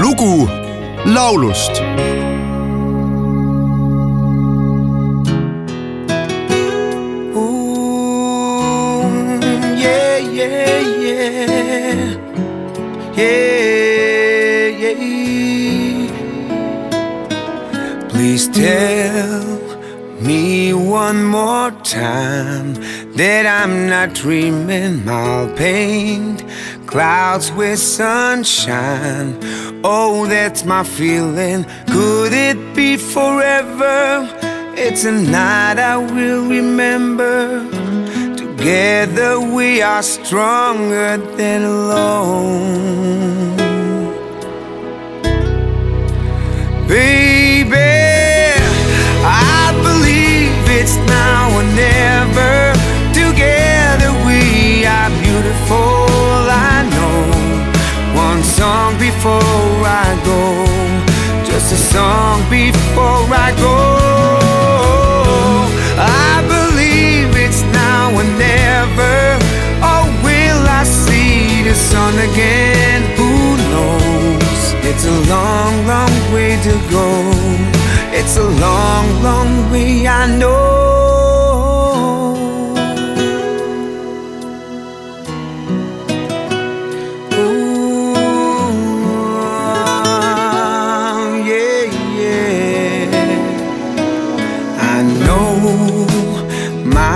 lugu laulust. Please tell me one more time that I'm not dreaming. I'll paint clouds with sunshine. Oh, that's my feeling. Could it be forever? It's a night I will remember. Together we are stronger than alone. Baby, I believe it's now or never. Before I go, just a song before I go. I believe it's now or never. Or will I see the sun again? Who knows? It's a long, long way to go. It's a long, long way, I know.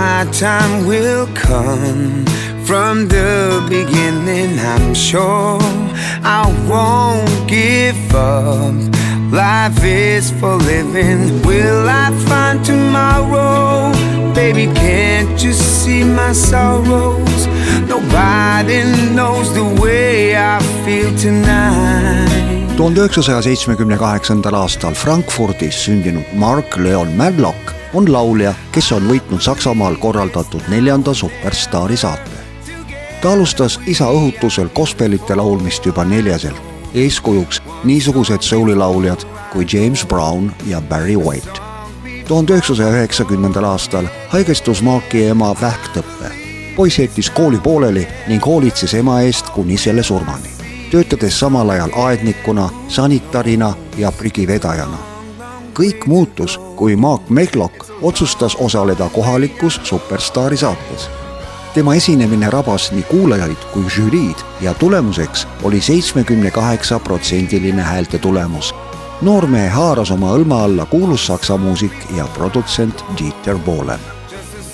My time will come from the beginning. I'm sure I won't give up. Life is for living. Will I find tomorrow? Baby, can't you see my sorrows? Nobody knows the way I feel tonight. tuhande üheksasaja seitsmekümne kaheksandal aastal Frankfurdis sündinud Mark Leon Madlock on laulja, kes on võitnud Saksamaal korraldatud neljanda Superstaari saate. ta alustas isa õhutusel gospelite laulmist juba neljaselt, eeskujuks niisugused soulilauljad kui James Brown ja Barry White. tuhande üheksasaja üheksakümnendal aastal haigestus Marki ema vähktõppe. poiss jättis kooli pooleli ning hoolitses ema eest kuni selle surmani töötades samal ajal aednikuna, sanitarina ja prügivedajana. Kõik muutus, kui Mark Mehlok otsustas osaleda kohalikus Superstaari saates. tema esinemine rabas nii kuulajaid kui žüriid ja tulemuseks oli seitsmekümne kaheksa protsendiline häälte tulemus. noormehe haaras oma hõlma alla kuulus saksa muusik ja produtsent Dieter Bohlen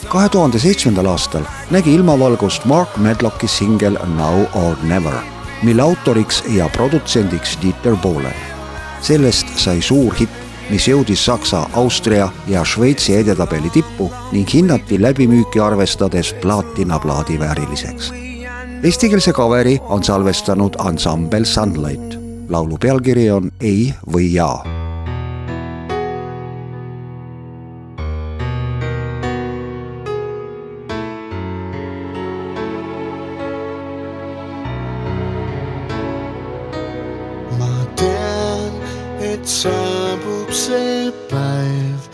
kahe tuhande seitsmendal aastal nägi ilmavalgust Mark Medlocki singel Now or Never mille autoriks ja produtsendiks Dieter Bohlen. sellest sai suur hitt, mis jõudis Saksa, Austria ja Šveitsi edetabeli tippu ning hinnati läbimüüki arvestades plaatinaplaadi vääriliseks. Eestikeelse kaveri on salvestanud ansambel Sunlight. laulu pealkiri on Ei või jaa et saabub see päev,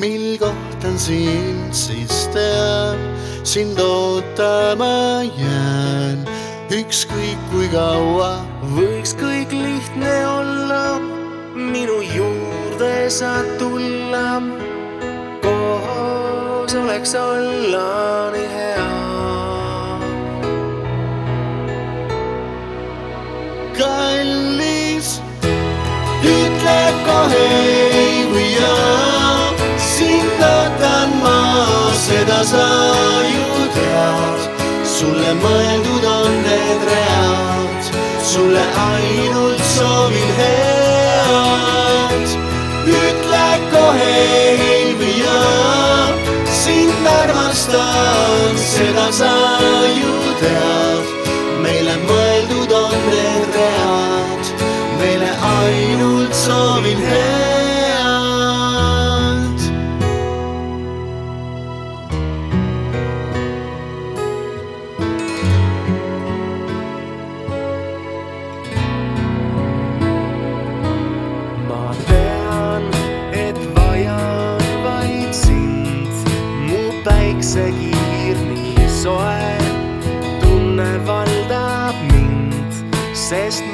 mil kohtan sind, siis tean, sind ootama jään. ükskõik kui kaua võiks kõik lihtne olla, minu juurde saad tulla. koos oleks olla nii hea. kallis, jaa. sind ootan ma, seda sa ju tead. sulle mõeldud on need read, sulle ainult soovin head. ütle kohe ei jaa, sind armastan, seda sa ju tead meile mõeldud on need read, meile ainult soovin head. Päiksekiir nii soe, tunne valdab mind, sest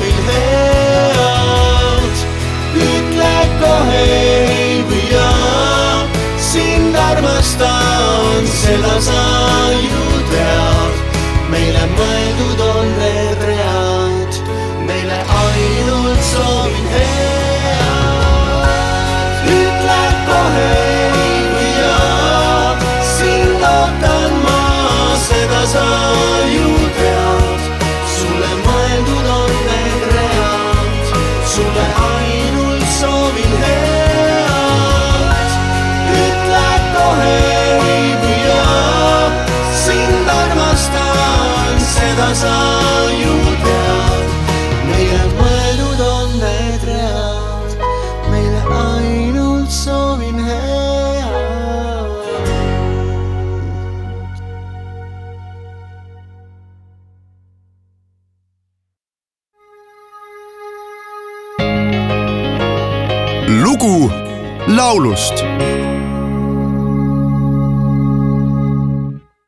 soovin head, ütle kohe ei või jaa. sind armastan, seda sa ju tead, meile mõeldud on. Lugu laulust